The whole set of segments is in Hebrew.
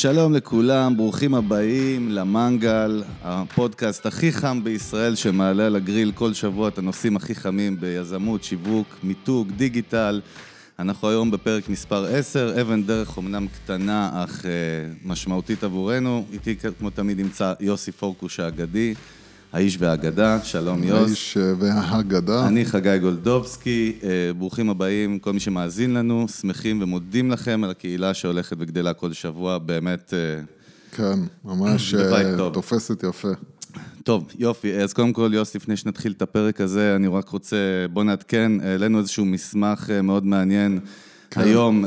שלום לכולם, ברוכים הבאים למנגל, הפודקאסט הכי חם בישראל שמעלה על הגריל כל שבוע את הנושאים הכי חמים ביזמות, שיווק, מיתוג, דיגיטל. אנחנו היום בפרק מספר 10, אבן דרך אמנם קטנה אך uh, משמעותית עבורנו. איתי כמו תמיד נמצא יוסי פורקוש האגדי. האיש והאגדה, שלום יוס. האיש אה, והאגדה. אני חגי גולדובסקי, אה, ברוכים הבאים, כל מי שמאזין לנו, שמחים ומודים לכם על הקהילה שהולכת וגדלה כל שבוע, באמת... אה, כן, ממש תופסת יפה. טוב, יופי, אז קודם כל, יוס, לפני שנתחיל את הפרק הזה, אני רק רוצה, בוא נעדכן, העלינו איזשהו מסמך מאוד מעניין. כן. היום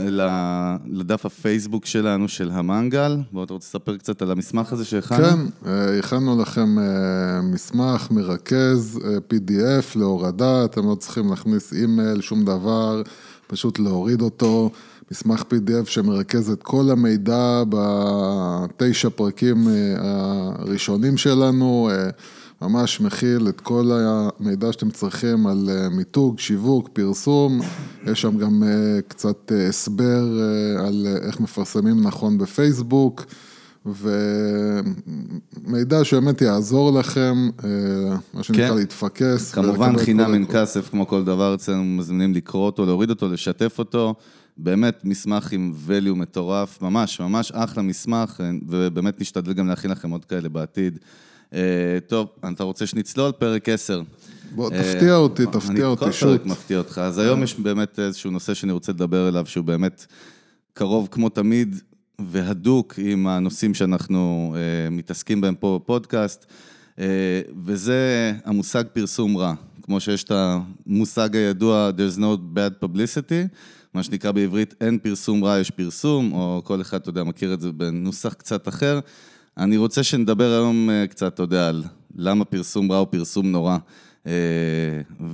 לדף הפייסבוק שלנו, של המנגל. בואו, אתה רוצה לספר קצת על המסמך הזה שהכנו? כן, אה, הכנו לכם אה, מסמך מרכז, אה, PDF להורדה, אתם לא צריכים להכניס אימייל, שום דבר, פשוט להוריד אותו. מסמך PDF שמרכז את כל המידע בתשע פרקים הראשונים שלנו. ממש מכיל את כל המידע שאתם צריכים על מיתוג, שיווק, פרסום, יש שם גם אה, קצת אה, הסבר על איך מפרסמים נכון בפייסבוק, ומידע שבאמת יעזור לכם, מה שנקרא כן. להתפקס. כמובן חינם אין כסף, כמו כל דבר אצלנו, מזמינים לקרוא אותו, להוריד אותו, לשתף אותו. באמת מסמך עם value מטורף, ממש, ממש אחלה מסמך, ובאמת נשתדל גם להכין לכם עוד כאלה בעתיד. אה, טוב, אתה רוצה שנצלול? פרק 10. בוא, אה, תפתיע אותי, תפתיע אותי, שוט. אני כל פרק מפתיע אותך. אז היום יש באמת איזשהו נושא שאני רוצה לדבר אליו, שהוא באמת קרוב כמו תמיד והדוק עם הנושאים שאנחנו אה, מתעסקים בהם פה בפודקאסט, וזה המושג פרסום רע. כמו שיש את המושג הידוע, there's no bad publicity, מה שנקרא בעברית, אין פרסום רע, יש פרסום, או כל אחד, אתה יודע, מכיר את זה בנוסח קצת אחר. אני רוצה שנדבר היום אה, קצת, אתה יודע, על למה פרסום רע הוא פרסום נורא, אה,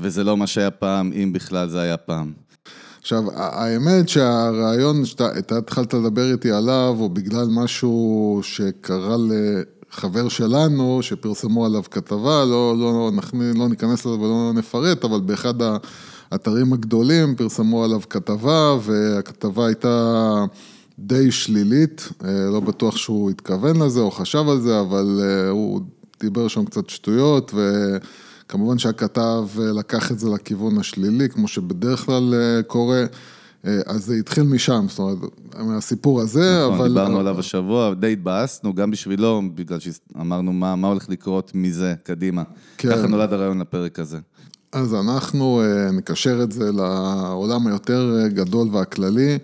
וזה לא מה שהיה פעם, אם בכלל זה היה פעם. עכשיו, האמת שהרעיון שאתה התחלת לדבר איתי עליו, הוא בגלל משהו שקרה לחבר שלנו, שפרסמו עליו כתבה, לא, לא, לא, לא ניכנס לזה ולא נפרט, אבל באחד האתרים הגדולים פרסמו עליו כתבה, והכתבה הייתה... די שלילית, אה, לא בטוח שהוא התכוון לזה או חשב על זה, אבל אה, הוא דיבר שם קצת שטויות, וכמובן שהכתב אה, לקח את זה לכיוון השלילי, כמו שבדרך כלל קורה. אז זה התחיל משם, זאת אומרת, מהסיפור הזה, נכון, אבל... דיברנו עליו השבוע, די התבאסנו, גם בשבילו, בגלל שאמרנו מה, מה הולך לקרות מזה, קדימה. כן. ככה נולד הרעיון לפרק הזה. אז אנחנו נקשר את זה לעולם היותר גדול והכללי.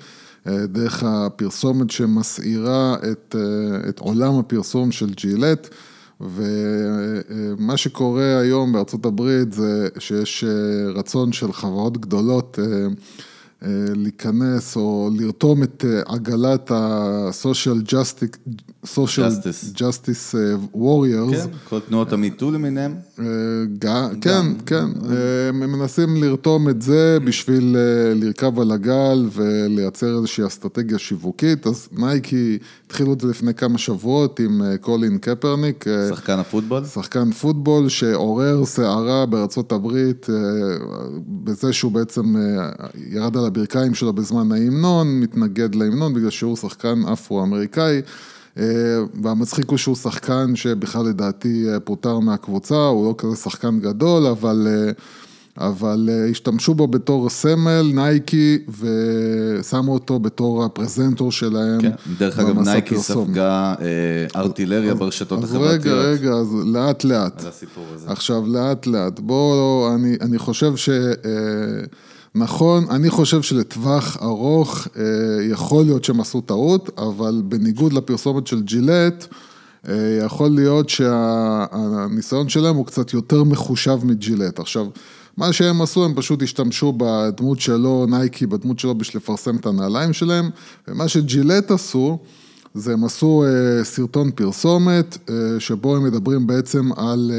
אה, דרך הפרסומת שמסעירה את, אה, את עולם הפרסום של ג'ילט. ומה שקורה היום בארצות הברית זה שיש אה, רצון של חברות גדולות להיכנס או לרתום את עגלת ה-social social justice warriors. כן, כל תנועות המיטו למיניהם. כן, כן, הם מנסים לרתום את זה בשביל לרכב על הגל ולייצר איזושהי אסטרטגיה שיווקית, אז נייקי התחילו את זה לפני כמה שבועות עם קולין קפרניק. שחקן הפוטבול? שחקן פוטבול שעורר סערה בארצות הברית בזה שהוא בעצם ירד על הברכיים שלו בזמן ההמנון, מתנגד להמנון בגלל שהוא שחקן אפרו-אמריקאי. אה, והמצחיק הוא שהוא שחקן שבכלל לדעתי אה, פוטר מהקבוצה, הוא לא כזה שחקן גדול, אבל, אה, אבל השתמשו בו בתור סמל, נייקי, ושמו אותו בתור הפרזנטור שלהם. כן, דרך אגב, נייקי ספגה ארטילריה ברשתות החברתיות. אז רגע, רגע, אז לאט לאט. על הסיפור הזה. עכשיו, לאט לאט. בואו, אני, אני חושב ש... נכון, אני חושב שלטווח ארוך אה, יכול להיות שהם עשו טעות, אבל בניגוד לפרסומת של ג'ילט, אה, יכול להיות שהניסיון שלהם הוא קצת יותר מחושב מג'ילט. עכשיו, מה שהם עשו, הם פשוט השתמשו בדמות שלו, נייקי, בדמות שלו בשביל לפרסם את הנעליים שלהם, ומה שג'ילט עשו, זה הם עשו אה, סרטון פרסומת, שבו הם מדברים בעצם על,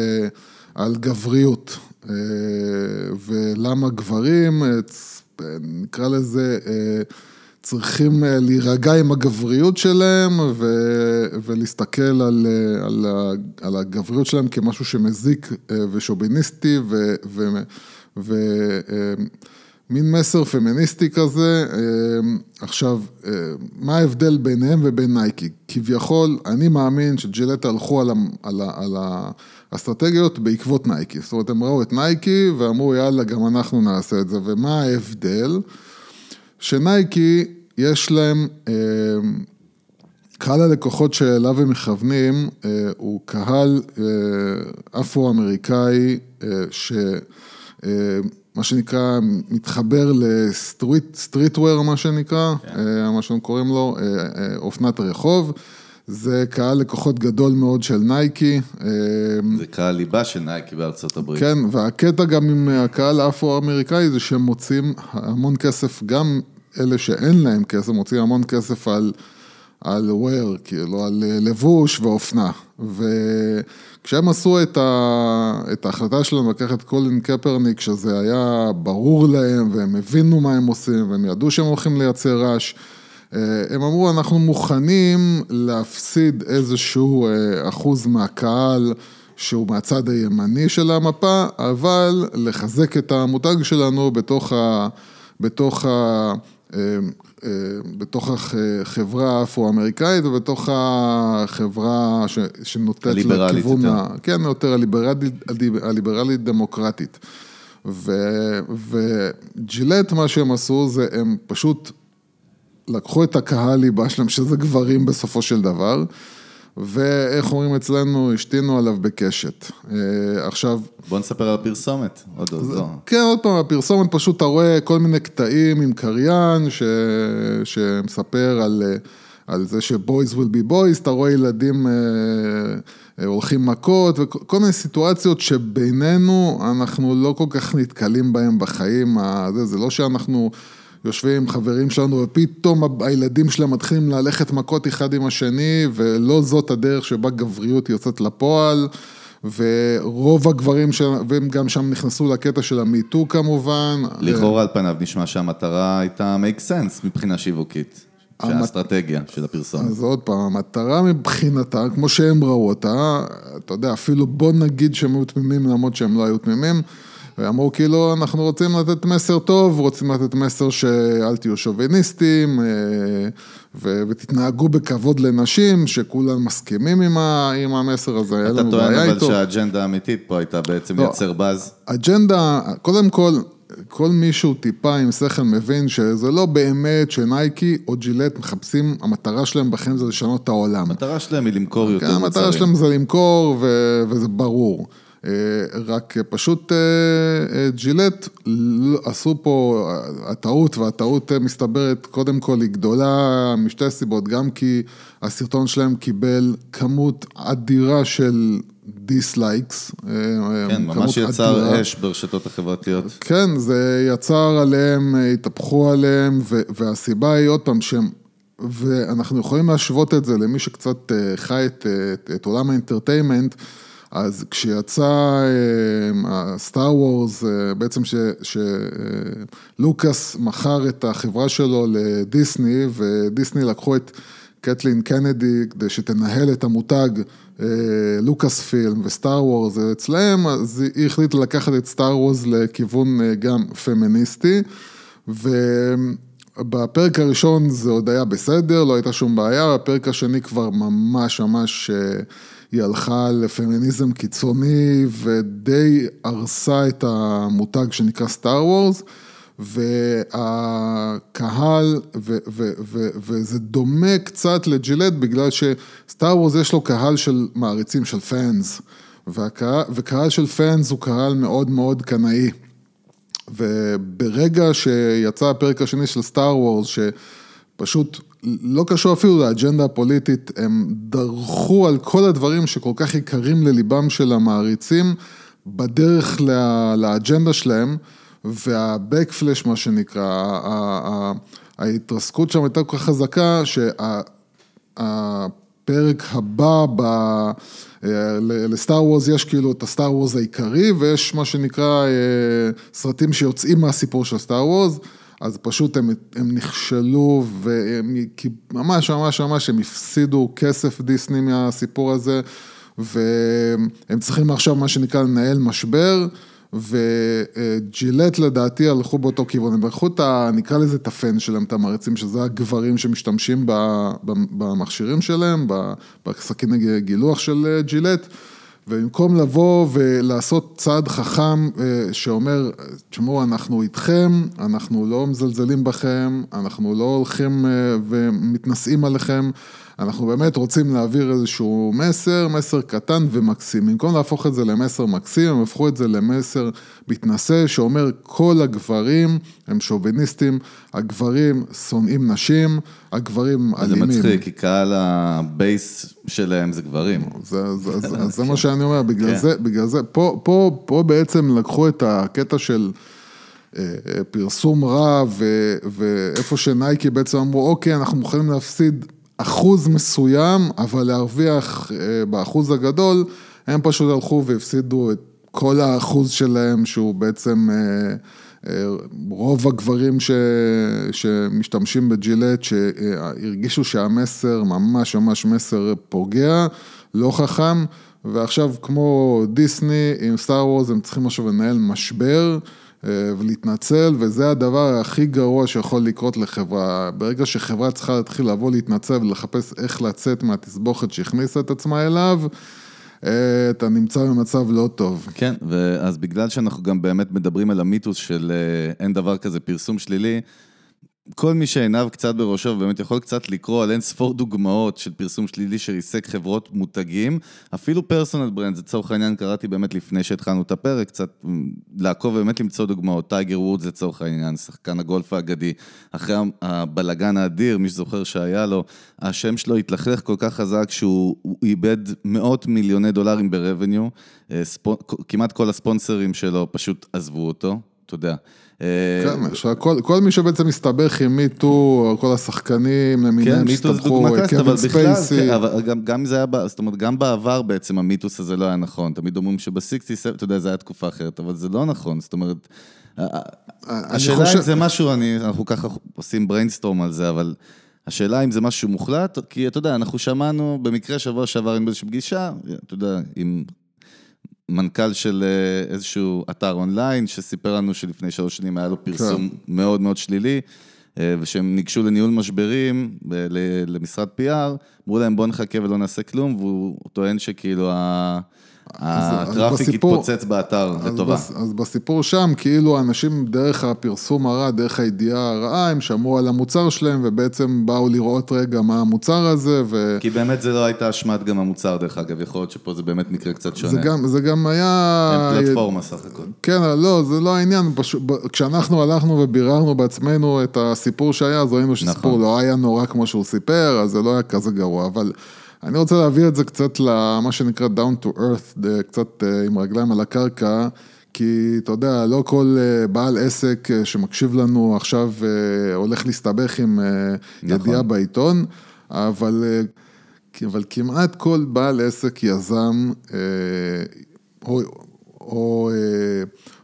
על גבריות. אה, ולמה גברים, אה, נקרא לזה, אה, צריכים להירגע עם הגבריות שלהם ו, ולהסתכל על, על, על הגבריות שלהם כמשהו שמזיק ושוביניסטי ו... ו, ו מסר פמיניסטי כזה. עכשיו, מה ההבדל ביניהם ובין נייקי? כביכול, אני מאמין שג'ילט הלכו על, על, על האסטרטגיות בעקבות נייקי. זאת אומרת, הם ראו את נייקי ואמרו, יאללה, גם אנחנו נעשה את זה. ומה ההבדל? שנייקי, יש להם... קהל הלקוחות שאליו הם מכוונים הוא קהל אפרו-אמריקאי שמה שנקרא מתחבר לסטריטוור מה שנקרא, כן. מה שאנחנו קוראים לו, אופנת הרחוב. זה קהל לקוחות גדול מאוד של נייקי. זה קהל ליבה של נייקי בארצות הברית. כן, והקטע גם עם הקהל האפרו-אמריקאי זה שהם מוצאים המון כסף, גם אלה שאין להם כסף, מוצאים המון כסף על... על wear, כאילו, על לבוש ואופנה. וכשהם עשו את, ה... את ההחלטה שלהם לקחת קולין קפרניק, שזה היה ברור להם, והם הבינו מה הם עושים, והם ידעו שהם הולכים לייצר רעש, אה, הם אמרו, אנחנו מוכנים להפסיד איזשהו אה, אחוז מהקהל. שהוא מהצד הימני של המפה, אבל לחזק את המותג שלנו בתוך ה... בתוך ה... אה, אה, בתוך החברה האפרו-אמריקאית ובתוך החברה שנוטת לכיוון, ה... כן, יותר הליברלית, הליברלית דמוקרטית. וג'ילט, מה שהם עשו זה הם פשוט לקחו את הקהל ליבה שלהם, שזה גברים בסופו של דבר. ואיך אומרים אצלנו, השתינו עליו בקשת. אה, עכשיו... בוא נספר על הפרסומת, עוד עוד לא. כן, עוד פעם, הפרסומת פשוט אתה רואה כל מיני קטעים עם קריין ש... שמספר על, על זה ש-boys will be boys, אתה רואה ילדים אה, אה, הולכים מכות וכל מיני סיטואציות שבינינו אנחנו לא כל כך נתקלים בהם בחיים, זה, זה לא שאנחנו... יושבים עם חברים שלנו ופתאום הילדים שלהם מתחילים ללכת מכות אחד עם השני ולא זאת הדרך שבה גבריות יוצאת לפועל ורוב הגברים, ש... והם גם שם נכנסו לקטע של המיטו כמובן. לכאורה על פניו נשמע שהמטרה הייתה make sense מבחינה שיווקית. שהאסטרטגיה של הפרסומת. אז עוד פעם, המטרה מבחינתה, כמו שהם ראו אותה, אתה יודע, אפילו בוא נגיד שהם היו תמימים למרות שהם לא היו תמימים. ואמרו כאילו אנחנו רוצים לתת מסר טוב, רוצים לתת מסר שאל תהיו שוביניסטים אה, ותתנהגו בכבוד לנשים, שכולם מסכימים עם עם המסר הזה, אין לנו בעיה איתו. אתה טוען אבל שהאג'נדה האמיתית פה הייתה בעצם לא, לייצר באז? אג'נדה, קודם כל, כל מישהו טיפה עם שכל מבין שזה לא באמת שנייקי או ג'ילט מחפשים, המטרה שלהם בחיים זה לשנות את העולם. המטרה שלהם היא למכור יותר מוצרים. המטרה שלהם זה למכור וזה ברור. אה, רק פשוט אה, אה, ג'ילט עשו פה הטעות, והטעות מסתברת קודם כל היא גדולה משתי סיבות, גם כי הסרטון שלהם קיבל כמות אדירה של dislikes. כן, ממש יצר אדירה. אש ברשתות החברתיות. כן, זה יצר עליהם, התהפכו עליהם, והסיבה היא עוד פעם שהם... ואנחנו יכולים להשוות את זה למי שקצת חי את, את, את עולם ה entertainment. אז כשיצא הסטאר וורס, בעצם שלוקאס מכר את החברה שלו לדיסני, ודיסני לקחו את קתלין קנדי כדי שתנהל את המותג לוקאס פילם וסטאר וורס אצלהם, אז היא החליטה לקחת את סטאר וורס לכיוון גם פמיניסטי, ובפרק הראשון זה עוד היה בסדר, לא הייתה שום בעיה, בפרק השני כבר ממש ממש... היא הלכה לפמיניזם קיצוני ודי הרסה את המותג שנקרא סטאר וורס. והקהל, ו- ו- ו- וזה דומה קצת לג'ילט בגלל שסטאר וורס יש לו קהל של מעריצים של פאנס, והקהל, וקהל של פאנס הוא קהל מאוד מאוד קנאי. וברגע שיצא הפרק השני של סטאר וורס, שפשוט לא קשור אפילו לאג'נדה הפוליטית, הם דרכו על כל הדברים שכל כך יקרים לליבם של המעריצים, בדרך לה, לאג'נדה שלהם, והבקפלש, מה שנקרא, ההתרסקות שם הייתה כל כך חזקה, שהפרק הבא ב... לסטאר וורז יש כאילו את הסטאר וורז העיקרי, ויש מה שנקרא אה, סרטים שיוצאים מהסיפור של סטאר וורז. אז פשוט הם, הם נכשלו והם ממש ממש ממש הם הפסידו כסף דיסני מהסיפור הזה והם צריכים עכשיו מה שנקרא לנהל משבר וג'ילט לדעתי הלכו באותו כיוון, הם לקחו את ה... נקרא לזה את הפן שלהם, את המעריצים, שזה הגברים שמשתמשים במכשירים שלהם, בסכין גילוח של ג'ילט. ובמקום לבוא ולעשות צעד חכם שאומר, תשמעו, אנחנו איתכם, אנחנו לא מזלזלים בכם, אנחנו לא הולכים ומתנשאים עליכם, אנחנו באמת רוצים להעביר איזשהו מסר, מסר קטן ומקסים. במקום להפוך את זה למסר מקסים, הם הפכו את זה למסר מתנשא, שאומר כל הגברים הם שוביניסטים, הגברים שונאים נשים, הגברים אלימים. זה מצחיק, כי קהל הבייס שלהם זה גברים. זה, זה, זה, זה מה שאני אומר, בגלל כן. זה, בגלל זה, פה, פה, פה בעצם לקחו את הקטע של... פרסום רע, ואיפה שנייקי בעצם אמרו, אוקיי, אנחנו מוכנים להפסיד אחוז מסוים, אבל להרוויח אה, באחוז הגדול, הם פשוט הלכו והפסידו את כל האחוז שלהם, שהוא בעצם אה, אה, רוב הגברים ש, שמשתמשים בג'ילט, שהרגישו שהמסר ממש ממש מסר פוגע, לא חכם, ועכשיו כמו דיסני עם סטאר וורז, הם צריכים עכשיו לנהל משבר. אה, ולהתנצל, וזה הדבר הכי גרוע שיכול לקרות לחברה. ברגע שחברה צריכה להתחיל לבוא להתנצל ולחפש איך לצאת מהתסבוכת שהכניסה את עצמה אליו, אה, אתה נמצא במצב לא טוב. כן, אז בגלל שאנחנו גם באמת מדברים על המיתוס של אה, אין דבר כזה פרסום שלילי, כל מי שעיניו קצת בראשו ובאמת יכול קצת לקרוא על אין ספור דוגמאות של פרסום שלילי שריסק חברות מותגים, אפילו personal brand, לצורך העניין קראתי באמת לפני שהתחלנו את הפרק, קצת לעקוב ובאמת למצוא דוגמאות, טייגר וודס לצורך העניין, שחקן הגולף האגדי, אחרי הבלגן האדיר, מי שזוכר שהיה לו, השם שלו התלכלך כל כך חזק שהוא איבד מאות מיליוני דולרים ברווניו, אה, כמעט כל הספונסרים שלו פשוט עזבו אותו, אתה יודע. כן, כל מי שבעצם מסתבך עם מיטו, כל השחקנים למיניהם שהסתבכו, קווין ספייסי. כן, אבל גם זה היה, זאת אומרת, גם בעבר בעצם המיתוס הזה לא היה נכון. תמיד אומרים שב sixties, אתה יודע, זו הייתה תקופה אחרת, אבל זה לא נכון, זאת אומרת, השאלה אם זה משהו, אנחנו ככה עושים brainstorm על זה, אבל... השאלה אם זה משהו מוחלט, כי אתה יודע, אנחנו שמענו במקרה שבוע שעבר עם איזושהי פגישה, אתה יודע, עם מנכ"ל של אה, איזשהו אתר אונליין, שסיפר לנו שלפני שלוש שנים היה לו פרסום כן. מאוד מאוד שלילי, אה, ושהם ניגשו לניהול משברים למשרד PR, אמרו להם בוא נחכה ולא נעשה כלום, והוא טוען שכאילו הטראפיק התפוצץ באתר, לטובה. אז בסיפור שם, כאילו אנשים דרך הפרסום הרע, דרך הידיעה הרעה, הם שמעו על המוצר שלהם ובעצם באו לראות רגע מה המוצר הזה ו... כי באמת זה לא הייתה אשמת גם המוצר דרך אגב, יכול להיות שפה זה באמת מקרה קצת שונה. זה גם, זה גם היה... הם פלטפורמה סך הכל. כן, לא, זה לא העניין, פשוט, כשאנחנו הלכנו וביררנו בעצמנו את הסיפור שהיה, אז ראינו שסיפור נכון. לא היה נורא כמו שהוא סיפר, אז זה לא היה כזה גרוע, אבל... אני רוצה להביא את זה קצת למה שנקרא down to earth, קצת אה, עם רגליים על הקרקע, כי אתה יודע, לא כל אה, בעל עסק אה, שמקשיב לנו עכשיו הולך להסתבך עם נכון. ידיעה בעיתון, אבל, אבל כמעט כל בעל עסק יזם או, או,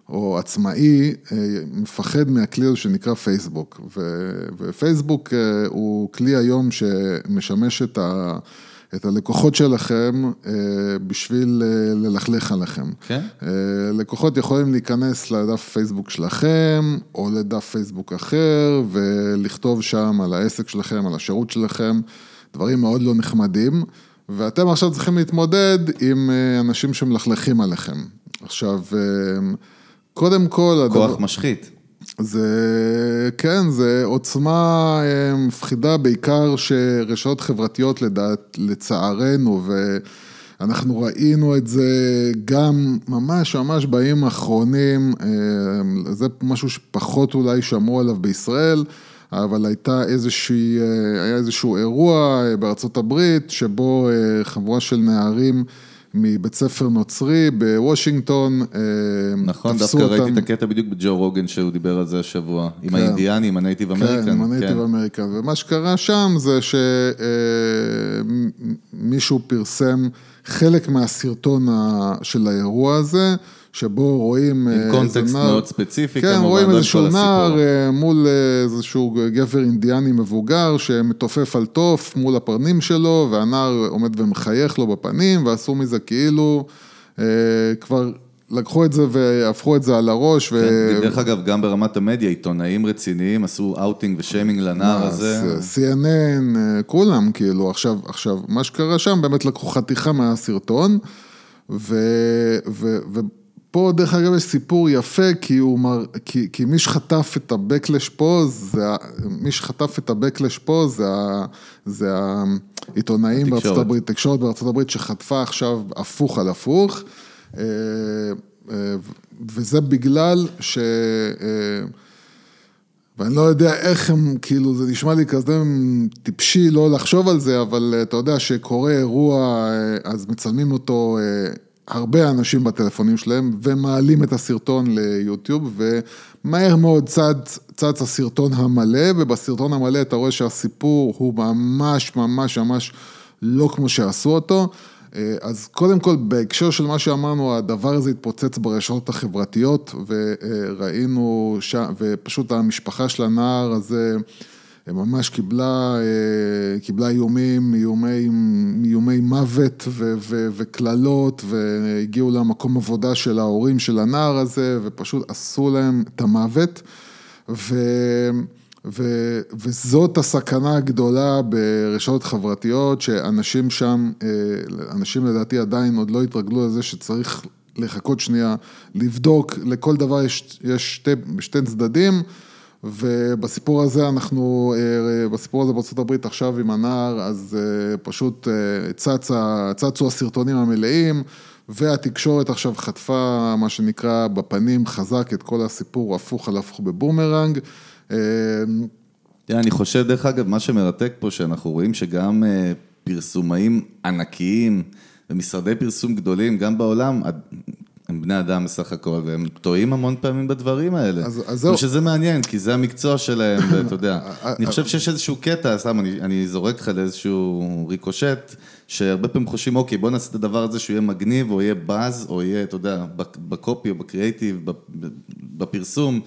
או עצמאי מפחד מהכלי הזה שנקרא פייסבוק, ופייסבוק הוא כלי היום שמשמש את ה... את הלקוחות שלכם אה, בשביל אה, ללכלך עליכם. כן. אה, לקוחות יכולים להיכנס לדף פייסבוק שלכם, או לדף פייסבוק אחר, ולכתוב שם על העסק שלכם, על השירות שלכם, דברים מאוד לא נחמדים, ואתם עכשיו צריכים להתמודד עם אנשים שמלכלכים עליכם. עכשיו, קודם כל... כוח הדבר... משחית. זה, כן, זה עוצמה אה, מפחידה, בעיקר שרשתות חברתיות לדעת, לצערנו, ואנחנו ראינו את זה גם ממש ממש בימים האחרונים, אה, זה משהו שפחות אולי שמעו עליו בישראל. אבל הייתה איזושהי, אה, היה איזשהו אירוע בארצות הברית, שבו חבורה של נערים מבית ספר נוצרי בוושינגטון, אה, נכון, דווקא אותם. ראיתי את הקטע בדיוק בג'ו רוגן שהוא דיבר על זה השבוע, עם כן. האינדיאנים, ה native American. כן, עם ה native כן. American, ומה שקרה שם זה שמישהו אה, פרסם חלק מהסרטון של האירוע הזה, שבו רואים עם אה, context נער, מאוד ספציפי, כן, רואים איזשהו נער אה, מול אה, איזשהו גבר אינדיאני מבוגר שמתופף על תוף מול הפרצוף שלו, והנער עומד ומחייך לו בפנים, ועשו מזה כאילו כבר לקחו את זה והפכו את זה על הראש. ו... כן, דרך אגב, גם ברמת המדיה, עיתונאים רציניים עשו אאוטינג ושיימינג לנער הזה. CNN, אה, כולם, כאילו, עכשיו, עכשיו, מה שקרה שם, באמת לקחו חתיכה מהסרטון, ו... ו... ו... פה דרך אגב יש סיפור יפה, כי, הוא מר, כי, כי מי שחטף את הבקלש פה, זה, מי שחטף את הבקלש פה זה, זה העיתונאים בארצות הברית, תקשורת בארצות הברית שחטפה עכשיו הפוך על הפוך, אה, אה, וזה בגלל ש... אה, ואני לא יודע איך הם, כאילו, זה נשמע לי כזה טיפשי לא לחשוב על זה, אבל אתה יודע שקורה אירוע, אז מצלמים אותו הרבה אנשים בטלפונים שלהם ומעלים את הסרטון ליוטיוב ומהר מאוד צץ, צץ הסרטון המלא ובסרטון המלא אתה רואה שהסיפור הוא ממש ממש ממש לא כמו שעשו אותו. אז קודם כל בהקשר של מה שאמרנו הדבר הזה התפוצץ ברשתות החברתיות וראינו שם ופשוט המשפחה של הנער הזה ממש קיבלה, אה, קיבלה איומים, איומי, איומי מוות וקללות, והגיעו למקום עבודה של ההורים של הנער הזה, ופשוט עשו להם את המוות. ו... ו, וזאת הסכנה הגדולה ברשתות חברתיות, שאנשים שם, אה, אנשים לדעתי עדיין עוד לא התרגלו לזה שצריך לחכות שנייה, לבדוק, לכל דבר יש, יש שתי, שתי צדדים. ובסיפור הזה אנחנו, אה, בסיפור הזה הברית עכשיו עם הנער, אז אה, פשוט אה, צצה, צצו הסרטונים המלאים, והתקשורת עכשיו חטפה, מה שנקרא, בפנים חזק את כל הסיפור הפוך על הפוך בבומרנג. אני חושב, דרך אגב, מה שמרתק פה, שאנחנו רואים שגם פרסומאים ענקיים ומשרדי פרסום גדולים, גם בעולם, הם בני אדם בסך הכל, והם טועים המון פעמים בדברים האלה. אז, אז זהו. שזה מעניין, כי זה המקצוע שלהם, ואתה יודע. אני חושב שיש איזשהו קטע, סתם, אני, אני זורק לך לאיזשהו ריקושט, שהרבה פעמים חושבים, אוקיי, בוא נעשה את הדבר הזה שהוא יהיה מגניב, או יהיה באז, או יהיה, אתה יודע, בקופי או בקריאייטיב, בפרסום.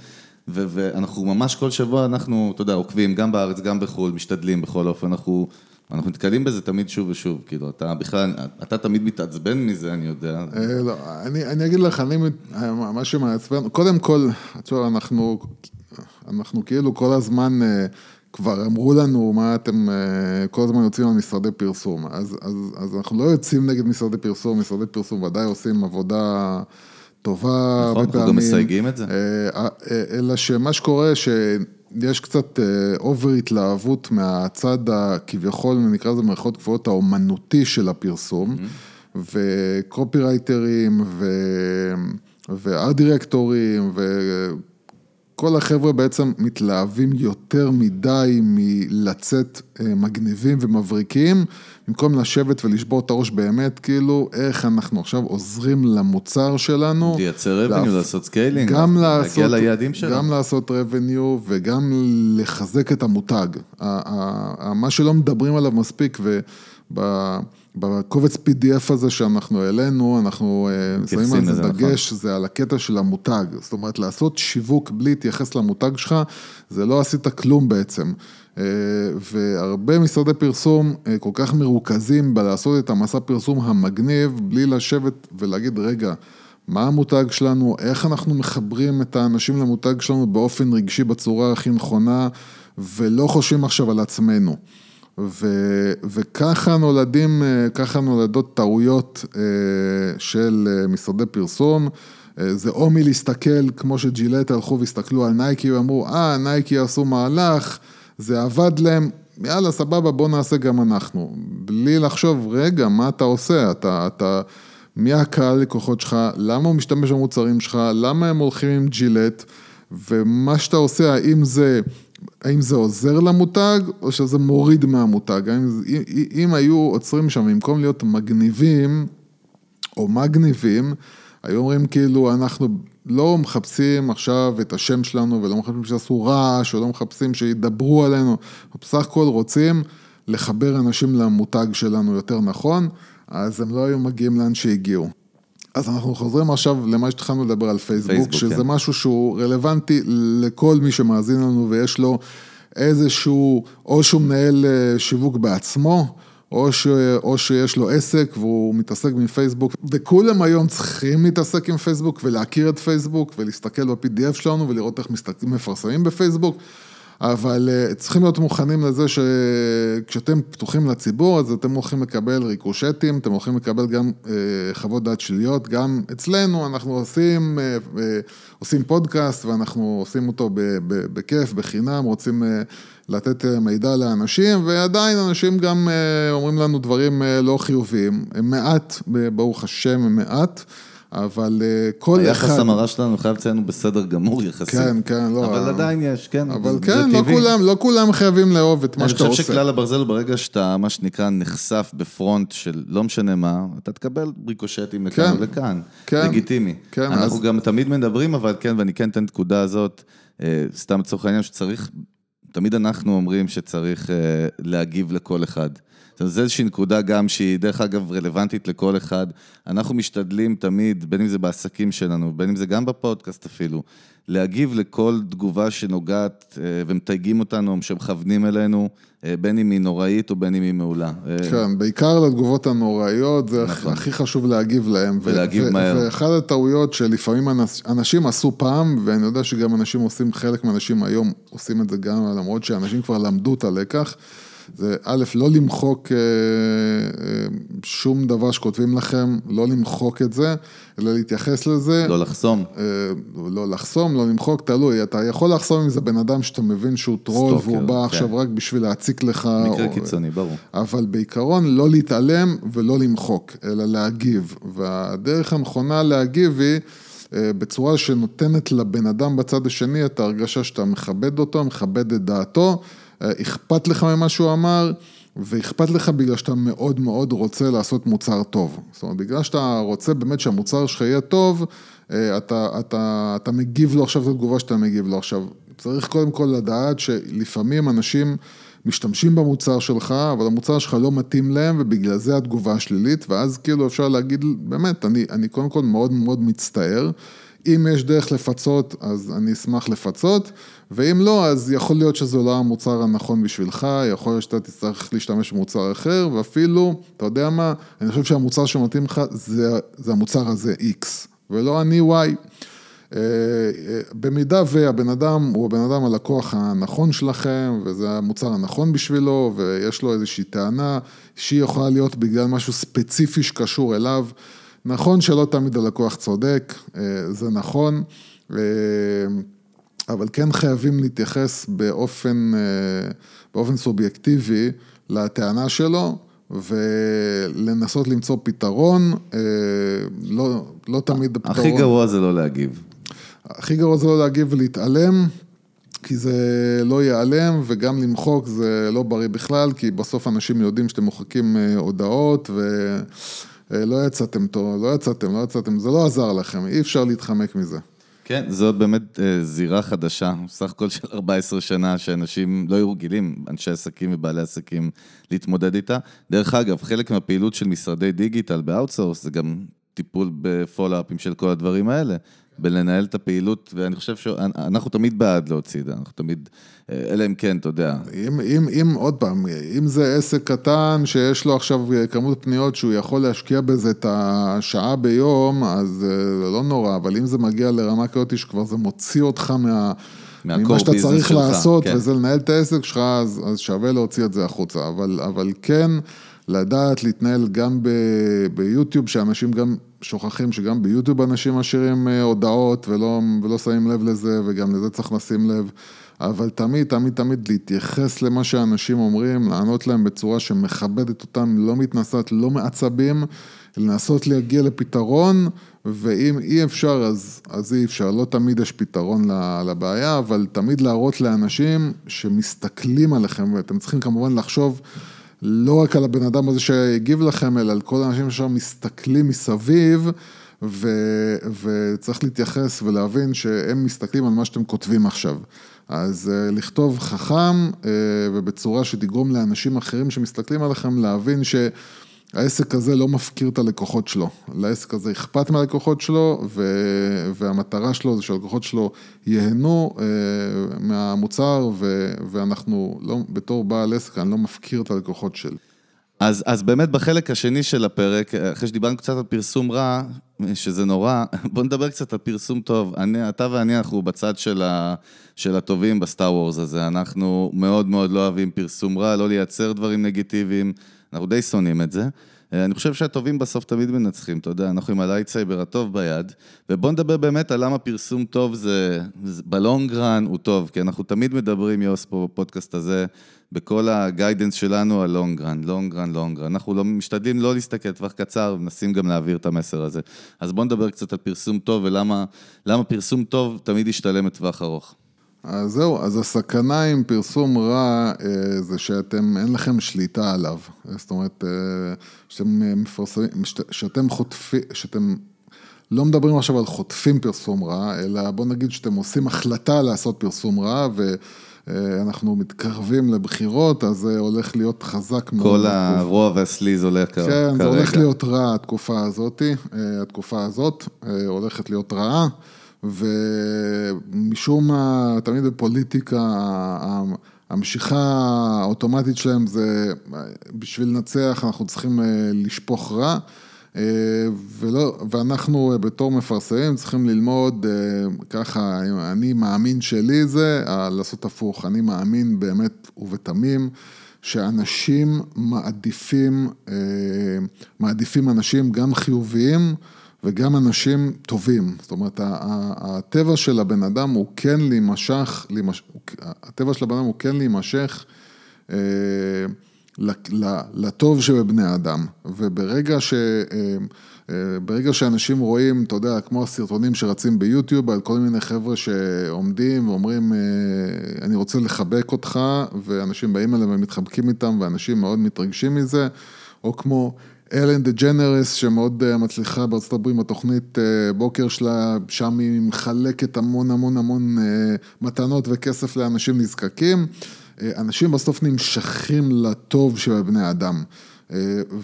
ואנחנו ממש כל שבוע, אנחנו, אתה יודע, עוקבים גם בארץ, גם בחו"ל, משתדלים בכל אופן, אנחנו... אנחנו נתקלים בזה תמיד שוב ושוב, כאילו, אתה בכלל, אתה תמיד מתעצבן מזה, אני יודע. אה, לא, אני אגיד לך, אני, מה שמעצבן, קודם כל, אנחנו, אנחנו כאילו כל הזמן, אה, כבר אמרו לנו מה אתם אה, כל הזמן יוצאים על משרדי פרסום, אז, אז, אז אנחנו לא יוצאים נגד משרדי פרסום, משרדי פרסום ודאי עושים עבודה טובה נכון, אנחנו גם מסייגים את זה. אלא שמה שקורה, ש... יש קצת אובר אה, התלהבות מהצד הכביכול, נקרא לזה מערכות קבועות, האומנותי של הפרסום. וקופירייטרים, ו... וכל החבר'ה בעצם מתלהבים יותר מדי מלצאת אה, מגניבים ומבריקים. במקום לשבת ולשבור את הראש באמת, כאילו, איך אנחנו עכשיו עוזרים למוצר שלנו. לייצר revenue, לעשות scaling, גם לעשות, להגיע ליעדים שלנו. גם לעשות revenue וגם לחזק את המותג. מה שלא מדברים עליו מספיק, ובקובץ PDF הזה שאנחנו העלינו, אנחנו אה, שמים על זה דגש, נכון. זה על הקטע של המותג. זאת אומרת, לעשות שיווק בלי להתייחס למותג שלך, זה לא עשית כלום בעצם. אה, והרבה משרדי פרסום אה, כל כך מרוכזים בלעשות את המסע פרסום המגניב, בלי לשבת ולהגיד, רגע, מה המותג שלנו, איך אנחנו מחברים את האנשים למותג שלנו באופן רגשי בצורה הכי נכונה, ולא חושבים עכשיו על עצמנו. ו, וככה נולדים, אה, ככה נולדות טעויות של משרדי פרסום. זה או מלהסתכל, כמו שג'ילט הלכו והסתכלו על נייקי, ואמרו, אה, נייקי עשו מהלך. זה עבד להם, יאללה, סבבה, בוא נעשה גם אנחנו. בלי לחשוב, רגע, מה אתה עושה? אתה, אתה, מי הקהל לקוחות שלך? למה הוא משתמש במוצרים שלך? למה הם הולכים עם ג'ילט? ומה שאתה עושה, האם זה, האם זה עוזר למותג, או שזה מוריד מהמותג? האם, אם, היו עוצרים שם, במקום להיות מגניבים, או מגניבים, היו אומרים כאילו, אנחנו לא מחפשים עכשיו את השם שלנו ולא מחפשים שיעשו רעש, או לא מחפשים שידברו עלינו, בסך הכל רוצים לחבר אנשים למותג שלנו יותר נכון, אז הם לא היו מגיעים לאן שהגיעו. אז אנחנו חוזרים עכשיו למה שהתחלנו לדבר על פייסבוק, פייסבוק שזה כן. משהו שהוא רלוונטי לכל מי שמאזין לנו ויש לו איזשהו, או שהוא מנהל אה, שיווק בעצמו, או, ש, או שיש לו עסק והוא מתעסק מפייסבוק, וכולם היום צריכים להתעסק עם פייסבוק ולהכיר את פייסבוק ולהסתכל ב-PDF שלנו ולראות איך מסתכל, מפרסמים בפייסבוק. אבל אה, צריכים להיות מוכנים לזה שכשאתם פתוחים לציבור, אז אתם הולכים לקבל ריקושטים, אתם הולכים לקבל גם אה, חוות דעת שליליות, גם אצלנו אנחנו עושים, אה, עושים פודקאסט ואנחנו עושים אותו בכיף, בחינם, רוצים לתת מידע לאנשים, ועדיין אנשים גם אומרים לנו דברים לא חיוביים, הם מעט, ברוך השם, הם מעט. אבל אה, כל היחס אחד... היחס המרה שלנו, חייב לציין, בסדר גמור יחסית. כן, כן, לא... אבל עדיין יש, כן. אבל כן, לא כולם, לא כולם חייבים לאהוב את מה שאתה עושה. אני חושב שכלל הברזל הוא ברגע שאתה, מה שנקרא, נחשף בפרונט של לא משנה מה, אתה תקבל ריקושטים לכאן כן, ולכאן. כן. לגיטימי. כן, אנחנו אז... גם תמיד מדברים, אבל כן, ואני כן אתן נקודה הזאת, אה, סתם לצורך העניין, שצריך, תמיד אנחנו אומרים שצריך אה, להגיב לכל אחד. זו איזושהי נקודה גם שהיא דרך אגב רלוונטית לכל אחד. אנחנו משתדלים תמיד, בין אם זה בעסקים שלנו, בין אם זה גם בפודקאסט אפילו, להגיב לכל תגובה שנוגעת אה, ומתייגים אותנו, שמכוונים אלינו, אה, בין אם היא נוראית או בין אם היא מעולה. אה, כן, בעיקר לתגובות הנוראיות, זה נכון. הכי חשוב להגיב להם. ולהגיב מהר. ואחת הטעויות שלפעמים אנשים עשו פעם, ואני יודע שגם אנשים עושים, חלק מהאנשים היום עושים את זה גם, למרות שאנשים כבר למדו את הלקח. זה א', לא למחוק אה, אה, שום דבר שכותבים לכם, לא למחוק את זה, אלא להתייחס לזה. לא לחסום. אה, לא לחסום, לא למחוק, תלוי. אתה יכול לחסום אם זה בן אדם שאתה מבין שהוא טרול, והוא בא כן. עכשיו רק בשביל להציק לך. מקרה או... קיצוני, ברור. אבל בעיקרון, לא להתעלם ולא למחוק, אלא להגיב. והדרך הנכונה להגיב היא... בצורה שנותנת לבן אדם בצד השני את ההרגשה שאתה מכבד אותו, מכבד את דעתו, אכפת לך ממה שהוא אמר, ואכפת לך בגלל שאתה מאוד מאוד רוצה לעשות מוצר טוב. זאת אומרת, בגלל שאתה רוצה באמת שהמוצר שלך יהיה טוב, אה, אתה, אתה, אתה מגיב לו עכשיו את התגובה שאתה מגיב לו עכשיו. צריך קודם כל לדעת שלפעמים אנשים משתמשים במוצר שלך, אבל המוצר שלך לא מתאים להם, ובגלל זה התגובה השלילית, ואז כאילו אפשר להגיד, באמת, אני, אני קודם כל מאוד מאוד מצטער. אם יש דרך לפצות, אז אני אשמח לפצות, ואם לא, אז יכול להיות שזה לא המוצר הנכון בשבילך, יכול להיות שאתה תצטרך להשתמש במוצר אחר, ואפילו, אתה יודע מה, אני חושב שהמוצר שמתאים לך זה, זה המוצר הזה X, ולא אני Y. אה, אה, במידה והבן אדם הוא הבן אדם הלקוח הנכון שלכם, וזה המוצר הנכון בשבילו, ויש לו איזושהי טענה שהיא יכולה להיות בגלל משהו ספציפי שקשור אליו, נכון שלא תמיד הלקוח צודק, אה, זה נכון, אה, אבל כן חייבים להתייחס באופן, אה, באופן סובייקטיבי לטענה שלו. ולנסות למצוא פתרון, לא, לא תמיד הפתרון... הכי גרוע זה לא להגיב. הכי גרוע זה לא להגיב ולהתעלם, כי זה לא ייעלם, וגם למחוק זה לא בריא בכלל, כי בסוף אנשים יודעים שאתם מוחקים הודעות, ו... אה, לא יצאתם טוב, לא יצאתם, לא יצאתם, זה לא עזר לכם, אי אפשר להתחמק מזה. כן, זאת באמת אה, זירה חדשה, סך הכל של 14 שנה שאנשים לא היו רגילים, אנשי עסקים ובעלי עסקים, להתמודד איתה. דרך אגב, חלק מהפעילות של משרדי דיגיטל ב outsource זה גם טיפול ב follow-upים של כל הדברים האלה. בלנהל את הפעילות, ואני חושב שאנחנו תמיד בעד להוציא את זה, אנחנו תמיד, אלא אם כן, אתה יודע. אם, אם, אם, עוד פעם, אם זה עסק קטן שיש לו עכשיו כמות פניות שהוא יכול להשקיע בזה את השעה ביום, אז זה לא נורא, אבל אם זה מגיע לרמה כזאת שכבר זה מוציא אותך מה... ממה שאתה צריך שלך, לעשות, כן. וזה לנהל את העסק שלך, אז, אז שווה להוציא את זה החוצה. אבל, אבל כן, לדעת להתנהל גם ביוטיוב, שאנשים גם שוכחים שגם ביוטיוב אנשים משאירים אה, הודעות ולא, ולא שמים לב לזה, וגם לזה צריך לשים לב. אבל תמיד, תמיד, תמיד להתייחס למה שאנשים אומרים, לענות להם בצורה שמכבדת אותם, לא מתנשאת, לא מעצבים, לנסות להגיע לפתרון, ואם אי אפשר, אז, אז אי אפשר. לא תמיד יש פתרון לבעיה, אבל תמיד להראות לאנשים שמסתכלים עליכם, ואתם צריכים כמובן לחשוב לא רק על הבן אדם הזה שהגיב לכם, אלא על כל האנשים שם מסתכלים מסביב, ו, וצריך להתייחס ולהבין שהם מסתכלים על מה שאתם כותבים עכשיו. אז אה, לכתוב חכם אה, ובצורה שתגרום לאנשים אחרים שמסתכלים עליכם להבין ש... העסק הזה לא מפקיר את הלקוחות שלו, לעסק הזה אכפת מהלקוחות שלו ו... והמטרה שלו זה שהלקוחות שלו ייהנו אה, מהמוצר ו... ואנחנו לא, בתור בעל עסק, אני לא מפקיר את הלקוחות שלי. אז, אז באמת בחלק השני של הפרק, אחרי שדיברנו קצת על פרסום רע, שזה נורא, בוא נדבר קצת על פרסום טוב. אני, אתה ואני, אנחנו בצד של, ה, של הטובים בסטאר וורס הזה. אנחנו מאוד מאוד לא אוהבים פרסום רע, לא לייצר דברים negativeים, אנחנו די שונאים את זה. אני חושב שהטובים בסוף תמיד מנצחים, אתה יודע, אנחנו עם ה lightsaber הטוב ביד, ובוא נדבר באמת על למה פרסום טוב זה, זה ב long run הוא טוב, כי אנחנו תמיד מדברים, יוס, פה בפודקאסט הזה, בכל ה guidance שלנו על long run, long run, long run. אנחנו לא, משתדלים לא להסתכל טווח קצר, ומנסים גם להעביר את המסר הזה. אז בוא נדבר קצת על פרסום טוב ולמה פרסום טוב תמיד ישתלם לטווח ארוך. אז זהו, אז הסכנה עם פרסום רע אה, זה שאתם, אין לכם שליטה עליו. זאת אומרת, אה, שאתם מפרסמים, שאתם חוטפים, שאתם לא מדברים עכשיו על חוטפים פרסום רע, אלא בוא נגיד שאתם עושים החלטה לעשות פרסום רע, ואנחנו מתקרבים לבחירות, אז זה הולך להיות חזק מאוד. כל הרוע והסליז הולך כרגע. כן, זה הולך להיות רע התקופה הזאת, אה, התקופה הזאת הולכת להיות רעה. ומשום מה, תמיד בפוליטיקה, המשיכה האוטומטית שלהם זה, בשביל לנצח אנחנו צריכים אה, לשפוך רע, אה, ולא, ואנחנו בתור מפרסמים צריכים ללמוד אה, ככה, אני מאמין שלי זה, לעשות הפוך, אני מאמין באמת ובתמים. שאנשים מעדיפים, מעדיפים אנשים גם חיוביים וגם אנשים טובים. זאת אומרת, הטבע של הבן אדם הוא כן להימשך, הטבע של הבן אדם הוא כן להימשך אה, לטוב שבבני אדם. וברגע ש... אה, אה, ברגע שאנשים רואים, אתה יודע, כמו הסרטונים שרצים ביוטיוב, על כל מיני חבר'ה שעומדים ואומרים, אני רוצה לחבק אותך, ואנשים באים אליהם ומתחבקים איתם, ואנשים מאוד מתרגשים מזה, או כמו... אלן דה ג'נרס, שמאוד אה, מצליחה בארצות הברית בתוכנית אה, בוקר שלה, שם היא מחלקת המון המון המון אה, מתנות וכסף לאנשים נזקקים. אנשים בסוף נמשכים לטוב של בני אדם.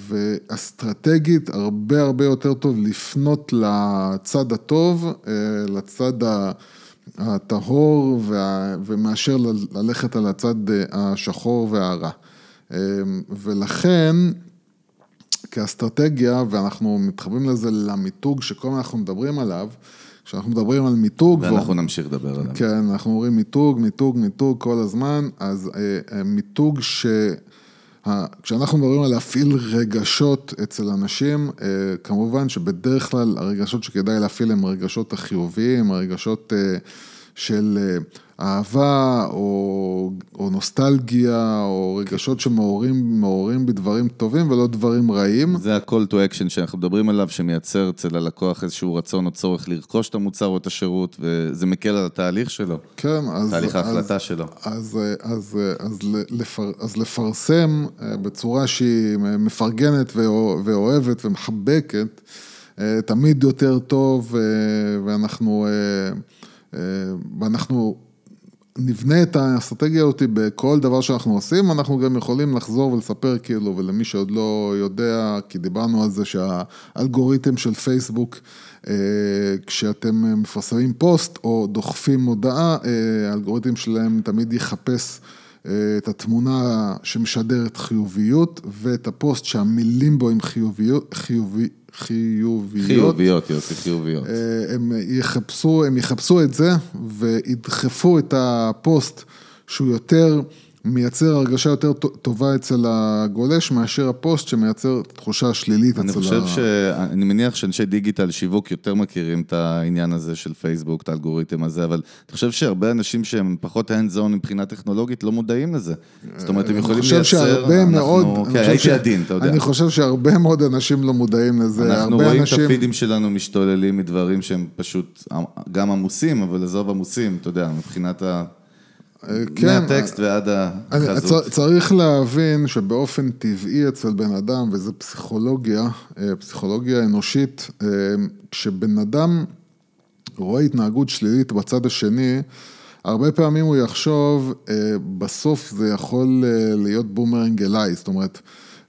ואסטרטגית, הרבה הרבה יותר טוב לפנות לצד הטוב, לצד הטהור, ומאשר ללכת על הצד השחור והרע. ולכן, כאסטרטגיה, ואנחנו מתחברים לזה למיתוג שכל הזמן אנחנו מדברים עליו, כשאנחנו מדברים על מיתוג... ואנחנו ו... נמשיך לדבר עליו. כן, אנחנו אומרים מיתוג, מיתוג, מיתוג כל הזמן, אז אה, אה, מיתוג ש... כשאנחנו מדברים על להפעיל רגשות אצל אנשים, אה, כמובן שבדרך כלל הרגשות שכדאי להפעיל הם הרגשות החיוביים, הרגשות של אהבה, או, או נוסטלגיה, או רגשות שמעוררים בדברים טובים ולא דברים רעים. זה ה-call to action שאנחנו מדברים עליו, שמייצר אצל הלקוח איזשהו רצון או צורך לרכוש את המוצר או את השירות, וזה מקל על התהליך שלו. כן, אז... תהליך ההחלטה אז, שלו. אז, אז, אז, לפר, אז לפרסם אה, בצורה שהיא מפרגנת ואוהבת ומחבקת, אה, תמיד יותר טוב, אה, ואנחנו... ואנחנו נבנה את האסטרטגיה הזאת בכל דבר שאנחנו עושים, אנחנו גם יכולים לחזור ולספר כאילו, ולמי שעוד לא יודע, כי דיברנו על זה שהאלגוריתם של פייסבוק, אה, כשאתם מפרסמים פוסט או דוחפים הודעה, אה, האלגוריתם שלהם תמיד יחפש אה, את התמונה שמשדרת חיוביות ואת הפוסט שהמילים בו הם חיוביות, חיובי, חיוביות. חיוביות, יוסי, חיוביות. אה, הם יחפשו, הם יחפשו את זה וידחפו את הפוסט שהוא יותר... מייצר הרגשה יותר טובה אצל הגולש מאשר הפוסט שמייצר תחושה שלילית אצל ה... אני חושב ש... אני מניח שאנשי דיגיטל שיווק יותר מכירים את העניין הזה של פייסבוק, את האלגוריתם הזה, אבל אני חושב שהרבה אנשים שהם פחות hands on מבחינה טכנולוגית לא מודעים לזה. זאת אומרת, הם יכולים לייצר... אני חושב שהרבה מאוד... כן, הייתי עדין, אתה יודע. אני חושב שהרבה מאוד אנשים לא מודעים לזה. אנחנו רואים את הפידים שלנו משתוללים מדברים שהם פשוט גם עמוסים, אבל עזוב עמוסים, אתה יודע, מבחינת ה... כן, מהטקסט ועד החזות. צריך להבין שבאופן טבעי אצל בן אדם, וזה פסיכולוגיה, אה, פסיכולוגיה אנושית, אה, כשבן אדם רואה התנהגות שלילית בצד השני, הרבה פעמים הוא יחשוב, אה, בסוף זה יכול להיות בומרנג אליי, זאת אומרת,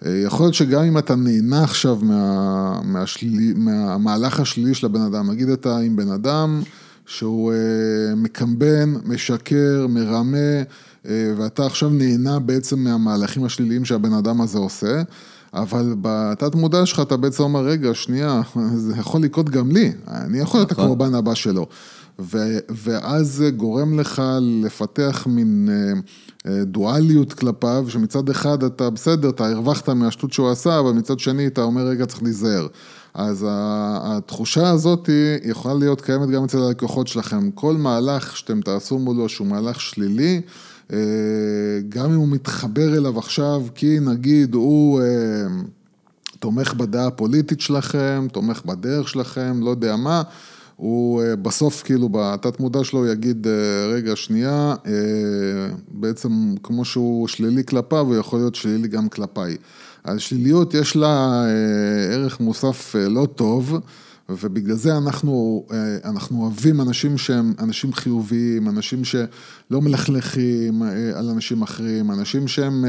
יכול להיות שגם אם אתה נהנה עכשיו מה, מהשלילי, מהמהלך השלילי של הבן אדם, נגיד אתה עם בן אדם, שהוא אה, מקמבן, משקר, מרמה, אה, ואתה עכשיו נהנה בעצם מהמהלכים השליליים שהבן אדם הזה עושה, אבל בתת מודע שלך אתה בעצם אומר, רגע, שנייה, זה יכול לקרות גם לי, אני יכול להיות נכון. הקורבן הבא שלו. ו- ואז זה גורם לך לפתח מין אה, אה, דואליות כלפיו, שמצד אחד אתה בסדר, אתה הרווחת מהשטות שהוא עשה, אבל מצד שני אתה אומר, רגע, צריך להיזהר. אז התחושה הזאת יכולה להיות קיימת גם אצל הלקוחות שלכם. כל מהלך שאתם תעשו מולו שהוא מהלך שלילי, אה, גם אם הוא מתחבר אליו עכשיו, כי נגיד הוא... אה, תומך בדעה הפוליטית שלכם, תומך בדרך שלכם, לא יודע מה, הוא אה, בסוף כאילו בתת מודע שלו יגיד, רגע, שנייה, בעצם כמו שהוא שלילי כלפיו, הוא יכול להיות שלילי גם כלפיי. אז שליליות יש לה אה, ערך מוסף אה, לא טוב. ובגלל זה אנחנו, אה, אנחנו אוהבים אנשים שהם אנשים חיוביים, אנשים שלא מלכלכים על אנשים אחרים, אנשים שהם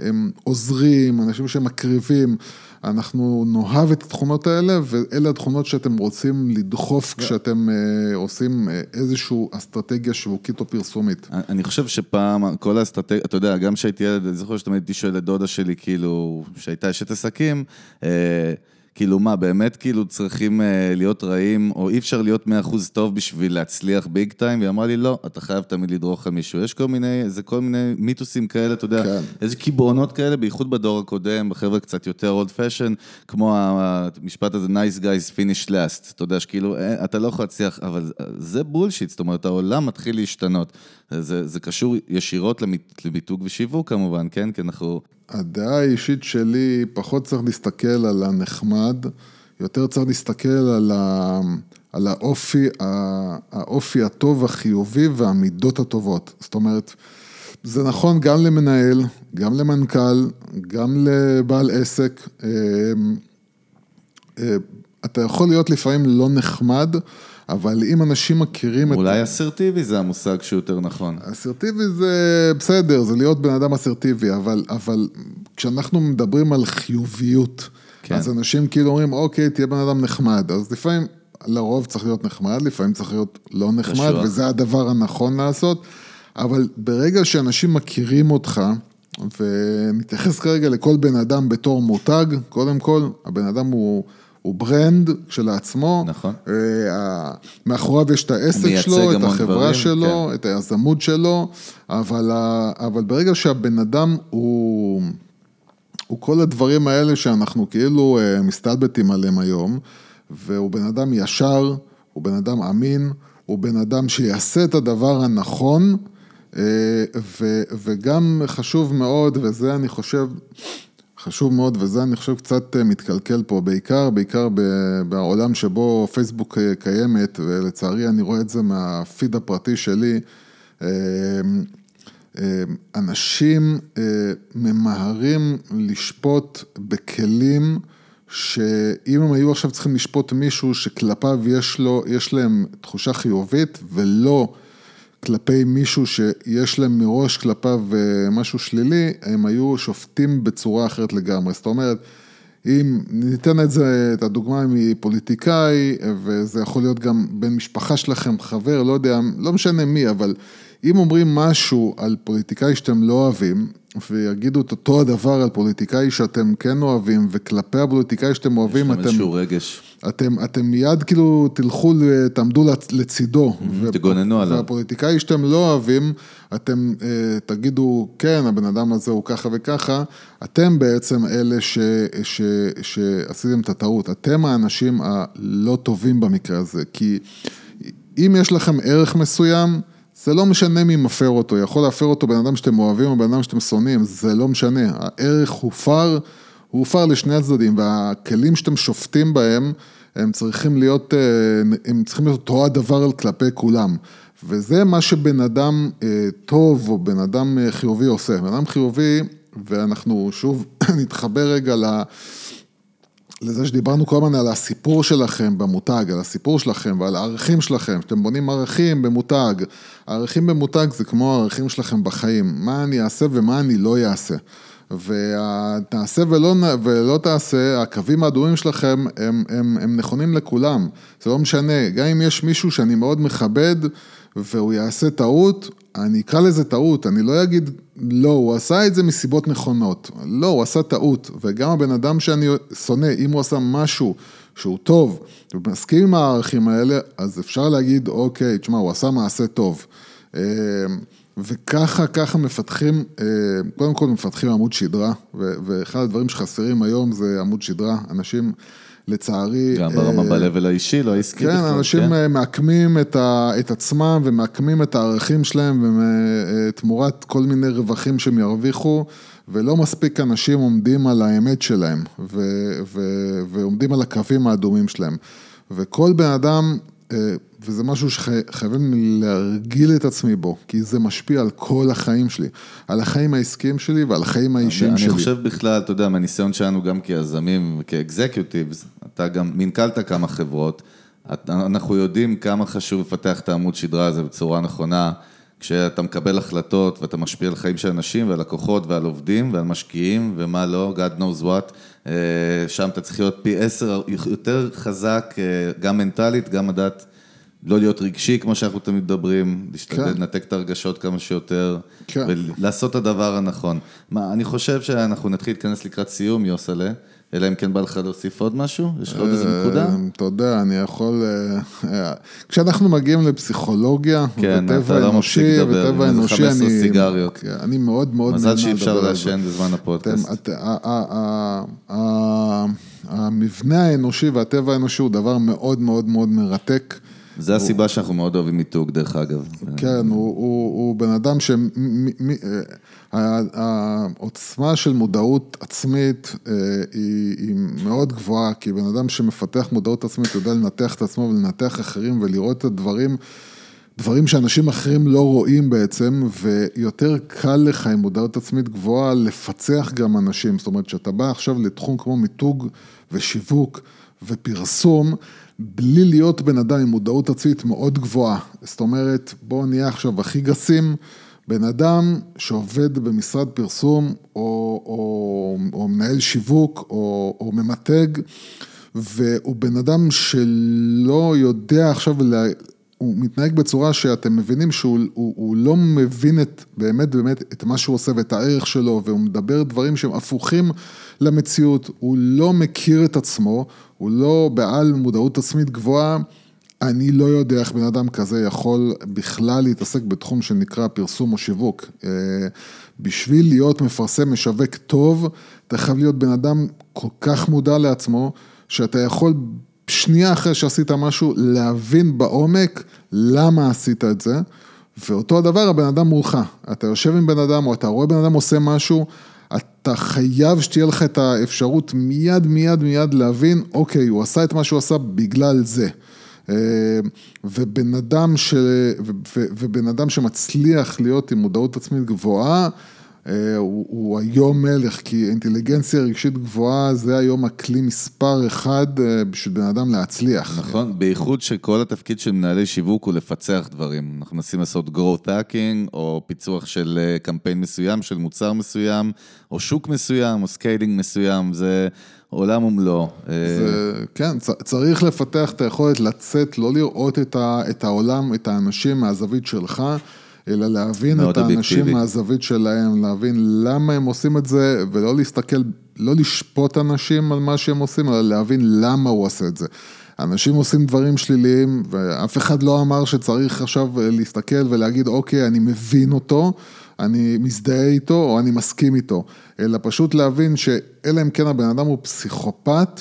הם עוזרים, אנשים שהם מקריבים. אנחנו נאהב את התכונות האלה, ואלה התכונות שאתם רוצים לדחוף כשאתם אה, עושים אה, איזושהי אסטרטגיה שיווקית או פרסומית. אני חושב שפעם, כל האסטרטגיה, אתה יודע, גם כשהייתי ילד, אני זוכר שתמיד הייתי שואל את דודה שלי, כאילו, שהייתה אשת עסקים, אה, כאילו מה, באמת כאילו צריכים אה, להיות רעים, או אי אפשר להיות 100% טוב בשביל להצליח ביג טיים, והיא אמרה לי, לא, אתה חייב תמיד לדרוך על מישהו. יש כל מיני, זה כל מיני מיתוסים כאלה, אתה יודע, כן. איזה קיבעונות כאלה, בייחוד בדור הקודם, בחבר'ה קצת יותר אולד פשן, כמו המשפט הזה, nice guys finish last, אתה יודע שכאילו, אה, אתה לא יכול להצליח, אבל זה- בולשיט, זאת אומרת, העולם מתחיל להשתנות. זה, זה קשור ישירות למית- למיתוג ושיווק כמובן, כן? כי אנחנו... הדעה האישית שלי, פחות צריך להסתכל על הנחמד, יותר צריך להסתכל על, ה, על האופי, האופי הטוב, החיובי והמידות הטובות. זאת אומרת, זה נכון גם למנהל, גם למנכ"ל, גם לבעל עסק. אה, אה, אתה יכול להיות לפעמים לא נחמד, אבל אם אנשים מכירים את... אולי אסרטיבי זה המושג שהוא יותר נכון. אסרטיבי זה בסדר, זה להיות בן אדם אסרטיבי, אבל, אבל כשאנחנו מדברים על חיוביות, כן. אז אנשים כאילו אומרים, אוקיי, תהיה בן אדם נחמד, אז לפעמים, לרוב צריך להיות נחמד, לפעמים צריך להיות לא נחמד, קשוח. וזה הדבר הנכון לעשות, אבל ברגע שאנשים מכירים אותך, ונתייחס כרגע לכל בן אדם בתור מותג, קודם כל, הבן אדם הוא... הוא ברנד כשלעצמו, נכון. אה, מאחוריו יש את העסק שלו, את החברה דברים, שלו, כן. את היזמות שלו, אבל, ה- אבל ברגע שהבן אדם הוא, הוא כל הדברים האלה שאנחנו כאילו אה, מסתלבטים עליהם היום, והוא בן אדם ישר, הוא בן אדם אמין, הוא בן אדם שיעשה את הדבר הנכון, אה, ו, וגם חשוב מאוד, וזה אני חושב, חשוב מאוד, וזה אני חושב קצת אה, מתקלקל פה, בעיקר, בעיקר בעולם שבו פייסבוק אה, קיימת, ולצערי אני רואה את זה מהפיד הפרטי שלי. אה, אה, אנשים אה, ממהרים לשפוט בכלים שאם הם היו עכשיו צריכים לשפוט מישהו שכלפיו יש, לו, יש להם תחושה חיובית ולא כלפי מישהו שיש להם מראש כלפיו אה, משהו שלילי, הם היו שופטים בצורה אחרת לגמרי. זאת אומרת, אם ניתן את זה, את הדוגמה מפוליטיקאי, וזה יכול להיות גם בן משפחה שלכם, חבר, לא יודע, לא משנה מי, אבל אם אומרים משהו על פוליטיקאי שאתם לא אוהבים, ויגידו את אותו הדבר על פוליטיקאי שאתם כן אוהבים, וכלפי הפוליטיקאי שאתם יש אוהבים, להם אתם... איזשהו רגש. אתם, אתם מיד כאילו תלכו, תעמדו לצ- לצידו. ו- תגוננו עליו. והפוליטיקאי שאתם לא אוהבים, אתם אה, תגידו, כן, הבן אדם הזה הוא ככה וככה, אתם בעצם אלה ש, ש, שעשיתם את הטעות. אתם האנשים הלא טובים במקרה הזה, כי אם יש לכם ערך מסוים, זה לא משנה מי מפר אותו, יכול להפר אותו בן אדם שאתם אוהבים או בן אדם שאתם שונאים, זה לא משנה, הערך הופר, הוא הופר לשני הצדדים, והכלים שאתם שופטים בהם, הם צריכים להיות, אה, הם צריכים להיות אותו הדבר כלפי כולם. וזה מה שבן אדם אה, טוב או בן אדם אה, חיובי עושה. בן אדם חיובי, ואנחנו שוב נתחבר רגע ל... לזה שדיברנו כל הזמן על הסיפור שלכם במותג, על הסיפור שלכם ועל הערכים שלכם, שאתם בונים ערכים במותג. הערכים במותג זה כמו הערכים שלכם בחיים, מה אני אעשה ומה אני לא אעשה. ותעשה ולא, ולא תעשה, הקווים האדומים שלכם הם, הם, הם נכונים לכולם, זה לא משנה, גם אם יש מישהו שאני מאוד מכבד והוא יעשה טעות, אני אקרא לזה טעות, אני לא אגיד, לא, הוא עשה את זה מסיבות נכונות. לא, הוא עשה טעות, וגם הבן אדם שאני שונא, אם הוא עשה משהו שהוא טוב, ומסכים עם הערכים האלה, אז אפשר להגיד, אוקיי, תשמע, הוא עשה מעשה טוב. אה, וככה, ככה מפתחים, אה, קודם כל מפתחים עמוד שדרה, ואחד הדברים שחסרים היום זה עמוד שדרה. אנשים, לצערי... גם ברמה אה, ב-level האישי, לא העסקי כן, בכלל. כן, אנשים מעקמים את, ה, את עצמם ומעקמים את הערכים שלהם תמורת כל מיני רווחים שהם ירוויחו, ולא מספיק אנשים עומדים על האמת שלהם, ו, ו, ועומדים על הקווים האדומים שלהם. וכל בן אדם... וזה משהו שחייבים להרגיל את עצמי בו, כי זה משפיע על כל החיים שלי, על החיים העסקיים שלי ועל החיים האישיים שלי. אני חושב בכלל, אתה יודע, מהניסיון שלנו גם כיזמים וכאקזקיוטיבס, אתה גם מנכלת כמה חברות, אנחנו יודעים כמה חשוב לפתח את העמוד שדרה הזה בצורה נכונה, כשאתה מקבל החלטות ואתה משפיע על חיים של אנשים ועל לקוחות ועל עובדים ועל משקיעים ומה לא, God knows what, אה, שם אתה צריך להיות פי עשר יותר חזק, אה, גם מנטלית, גם לדעת לא להיות רגשי, כמו שאנחנו תמיד מדברים, להשתדל כן. לנתק את הרגשות כמה שיותר, כן. ולעשות את הדבר הנכון. מה, אני חושב שאנחנו נתחיל להתכנס לקראת סיום, יוסלה. אלא אם כן בא לך להוסיף עוד משהו? יש לך עוד איזה אה, נקודה? אתה יודע, אני יכול... אה, כשאנחנו מגיעים לפסיכולוגיה, כן, וטבע אנושי, וטבע אנושי, אני... סיגריות. כן, אני מאוד מאוד מזל שאי אפשר לעשן בזמן הפודקאסט. המבנה האנושי והטבע האנושי הוא דבר מאוד מאוד מאוד מרתק. זה הסיבה שאנחנו מאוד אוהבים מיתוג, דרך אגב. כן, הוא בן אדם ש... העוצמה של מודעות עצמית אה, היא מאוד גבוהה, כי בן אדם שמפתח מודעות עצמית יודע לנתח את עצמו ולנתח אחרים ולראות את הדברים, דברים שאנשים אחרים לא רואים בעצם, ויותר קל לך עם מודעות עצמית גבוהה לפצח גם אנשים. זאת אומרת, כשאתה בא עכשיו לתחום כמו מיתוג ושיווק ופרסום, בלי להיות בן אדם עם מודעות עצמית מאוד גבוהה. זאת אומרת, בואו נהיה עכשיו הכי גסים. בן אדם שעובד במשרד פרסום או, או, או מנהל שיווק או, או ממתג והוא בן אדם שלא יודע עכשיו, הוא מתנהג בצורה שאתם מבינים שהוא הוא, לא מבין את, באמת באמת את מה שהוא עושה ואת הערך שלו והוא מדבר דברים שהם הפוכים למציאות, הוא לא מכיר את עצמו, הוא לא בעל מודעות עצמית גבוהה. אני לא יודע איך בן אדם כזה יכול בכלל להתעסק בתחום שנקרא פרסום או שיווק. אה, בשביל להיות מפרסם, משווק טוב, אתה חייב להיות בן אדם כל כך מודע לעצמו, שאתה יכול שנייה אחרי שעשית משהו, להבין בעומק למה עשית את זה, ואותו הדבר הבן אדם מולך. אתה יושב עם בן אדם, או אתה רואה בן אדם עושה משהו, אתה חייב שתהיה לך את האפשרות מיד מיד מיד להבין, אוקיי, הוא עשה את מה שהוא עשה בגלל זה. אה, ובן אדם, ש... ובן אדם שמצליח להיות עם מודעות עצמית גבוהה, הוא, הוא היום מלך, כי אינטליגנציה רגשית גבוהה זה היום הכלי מספר אחד אה, בשביל בן אדם להצליח. נכון, בייחוד שכל התפקיד של מנהלי שיווק הוא לפצח דברים. אנחנו מנסים לעשות growth hacking, או פיצוח של קמפיין מסוים, של מוצר מסוים, או שוק מסוים, או scaling מסוים, זה... עולם ומלואו. אה, כן, צריך לפתח את היכולת לצאת, לא לראות את, ה, את העולם, את האנשים מהזווית שלך, אלא להבין את האנשים אובייקטיבי. מהזווית שלהם, להבין למה הם עושים את זה, ולא להסתכל, לא לשפוט אנשים על מה שהם עושים, אלא להבין למה הוא עושה את זה. אנשים עושים דברים שליליים, ואף אחד לא אמר שצריך עכשיו להסתכל ולהגיד, אוקיי, אני מבין אותו. אני מזדהה איתו או אני מסכים איתו, אלא פשוט להבין שאלא אם כן הבן אדם הוא פסיכופת,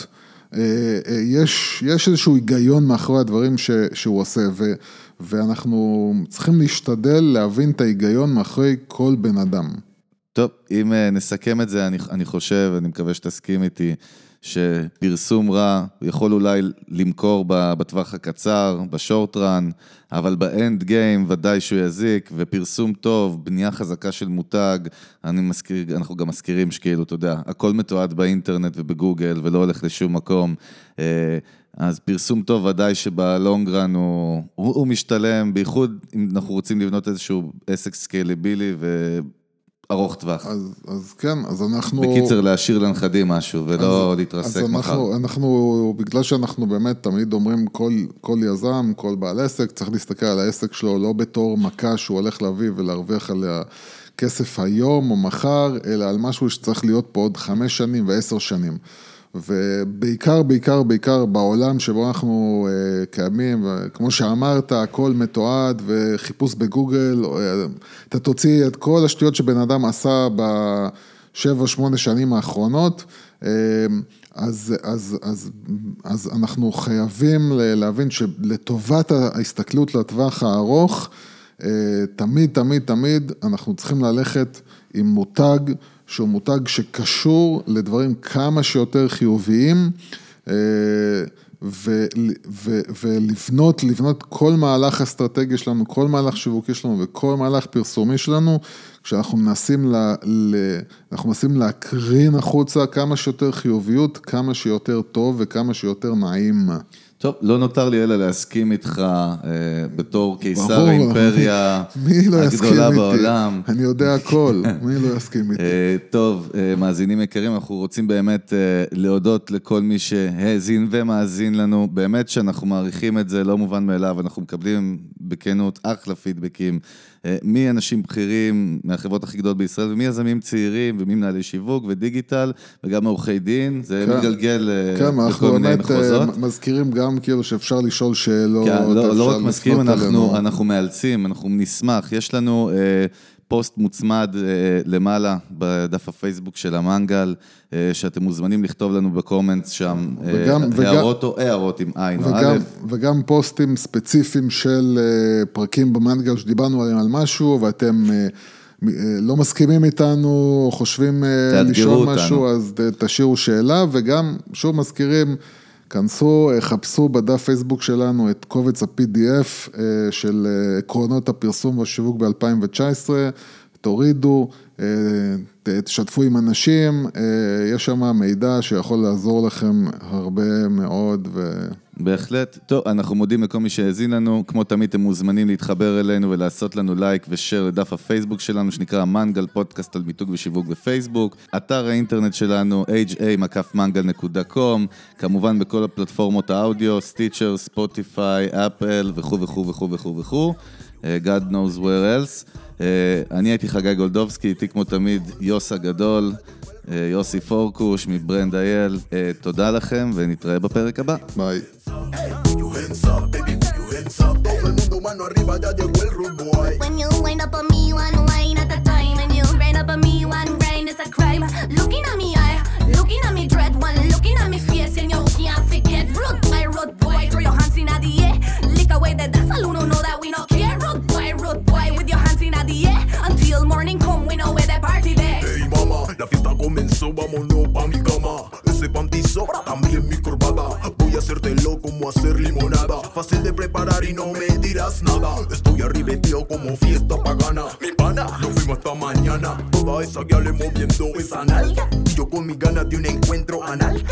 אה, אה, יש, יש איזשהו היגיון מאחורי הדברים ש, שהוא עושה, ו, ואנחנו צריכים להשתדל להבין את ההיגיון מאחורי כל בן אדם. טוב, אם אה, נסכם את זה, אני, אני חושב, אני מקווה שתסכים איתי, שפרסום רע יכול אולי למכור בטווח הקצר, בשורט רן, אבל ב end game ודאי שהוא יזיק, ופרסום טוב, בנייה חזקה של מותג, אני מזכיר, אנחנו גם מזכירים שכאילו, אתה יודע, הכל מתועד באינטרנט ובגוגל ולא הולך לשום מקום. אז פרסום טוב ודאי שב long run הוא, הוא, הוא משתלם, בייחוד אם אנחנו רוצים לבנות איזשהו עסק scalable ארוך טווח. אז, אז כן, אז אנחנו... בקיצר, להשאיר לנכדים משהו, ולא אז, להתרסק אז מחר. אנחנו, אנחנו, בגלל שאנחנו באמת תמיד אומרים, כל, כל יזם, כל בעל עסק, צריך להסתכל על העסק שלו לא בתור מכה שהוא הולך להביא ולהרוויח עליה כסף היום או מחר, אלא על משהו שצריך להיות פה עוד חמש שנים ועשר שנים. ובעיקר, בעיקר, בעיקר בעולם שבו אנחנו אה, קיימים, כמו שאמרת, הכל מתועד וחיפוש בגוגל, אה, אתה תוציא את כל השטויות שבן אדם עשה בשבע, שמונה שנים האחרונות, אה, אז, אז, אז, אז אנחנו חייבים להבין שלטובת ההסתכלות לטווח הארוך, תמיד, תמיד, תמיד אנחנו צריכים ללכת עם מותג שהוא מותג שקשור לדברים כמה שיותר חיוביים, ו, ו, ולבנות, לבנות כל מהלך אסטרטגי שלנו, כל מהלך שיווקי שלנו וכל מהלך פרסומי שלנו, כשאנחנו מנסים, לה, אנחנו מנסים להקרין החוצה כמה שיותר חיוביות, כמה שיותר טוב וכמה שיותר נעים. טוב, לא נותר לי אלא להסכים איתך אה, בתור קיסר האימפריה לא הגדולה בעולם. אני יודע הכל, מי לא יסכים איתי? אה, טוב, אה, מאזינים יקרים, אנחנו רוצים באמת אה, להודות לכל מי שהאזין ומאזין לנו, באמת שאנחנו מעריכים את זה, לא מובן מאליו, אנחנו מקבלים בכנות אחלה פידבקים. אה, מי אנשים בכירים מהחברות הכי גדולות בישראל, ומי יזמים צעירים, ומי מנהלי שיווק ודיגיטל, וגם עורכי דין, זה כן, מתגלגל אה, כן, בכל מיני מחוזות. כן, אנחנו באמת מזכירים גם כאילו שאפשר לשאול שאלות, כן, לא, לא רק מזכירים, אנחנו, אנחנו מאלצים, אנחנו נשמח, יש לנו... אה, פוסט מוצמד אה, למעלה בדף הפייסבוק של המנגל, אה, שאתם מוזמנים לכתוב לנו בקומנטס שם אה, וגם, הערות וגם, או הערות עם עין או א'. וגם פוסטים ספציפיים של פרקים במנגל שדיברנו עליהם על משהו, ואתם... לא מסכימים איתנו, חושבים לשאול משהו, אז תשאירו שאלה, וגם, שוב מזכירים, כנסו, חפשו בדף פייסבוק שלנו את קובץ ה-PDF אה, של אה, עקרונות הפרסום והשיווק ב-2019, תורידו, אה, תשתפו עם אנשים, יש שם מידע שיכול לעזור לכם הרבה מאוד. ו... בהחלט. טוב, אנחנו מודים לכל מי שהאזין לנו. כמו תמיד, אתם מוזמנים להתחבר אלינו ולעשות לנו לייק ו share לדף הפייסבוק שלנו, שנקרא מנגל פודקאסט על מיתוג ושיווק בפייסבוק. אתר האינטרנט שלנו, ha-mangal.com, כמובן בכל הפלטפורמות האודיו, סטיצ'ר, ספוטיפיי, אפל וכו' וכו' וכו' וכו' וכו'. God knows where else. Uh, אני הייתי חגי גולדובסקי, איתי כמו תמיד יוס הגדול. יוסי פורקוש מברנד אייל, תודה לכם ונתראה בפרק הבא. ביי. When you wind up on me, one wine at a time. When you rain up on me, one rain is a crime. Looking at me looking at me dread, one looking at me face, and you can't forget. Fácil de preparar y no me dirás nada. Estoy arribeteo como fiesta pagana. Mi pana, lo fuimos hasta mañana. Toda esa le moviendo esa nalga. Y yo con mis ganas de un encuentro anal.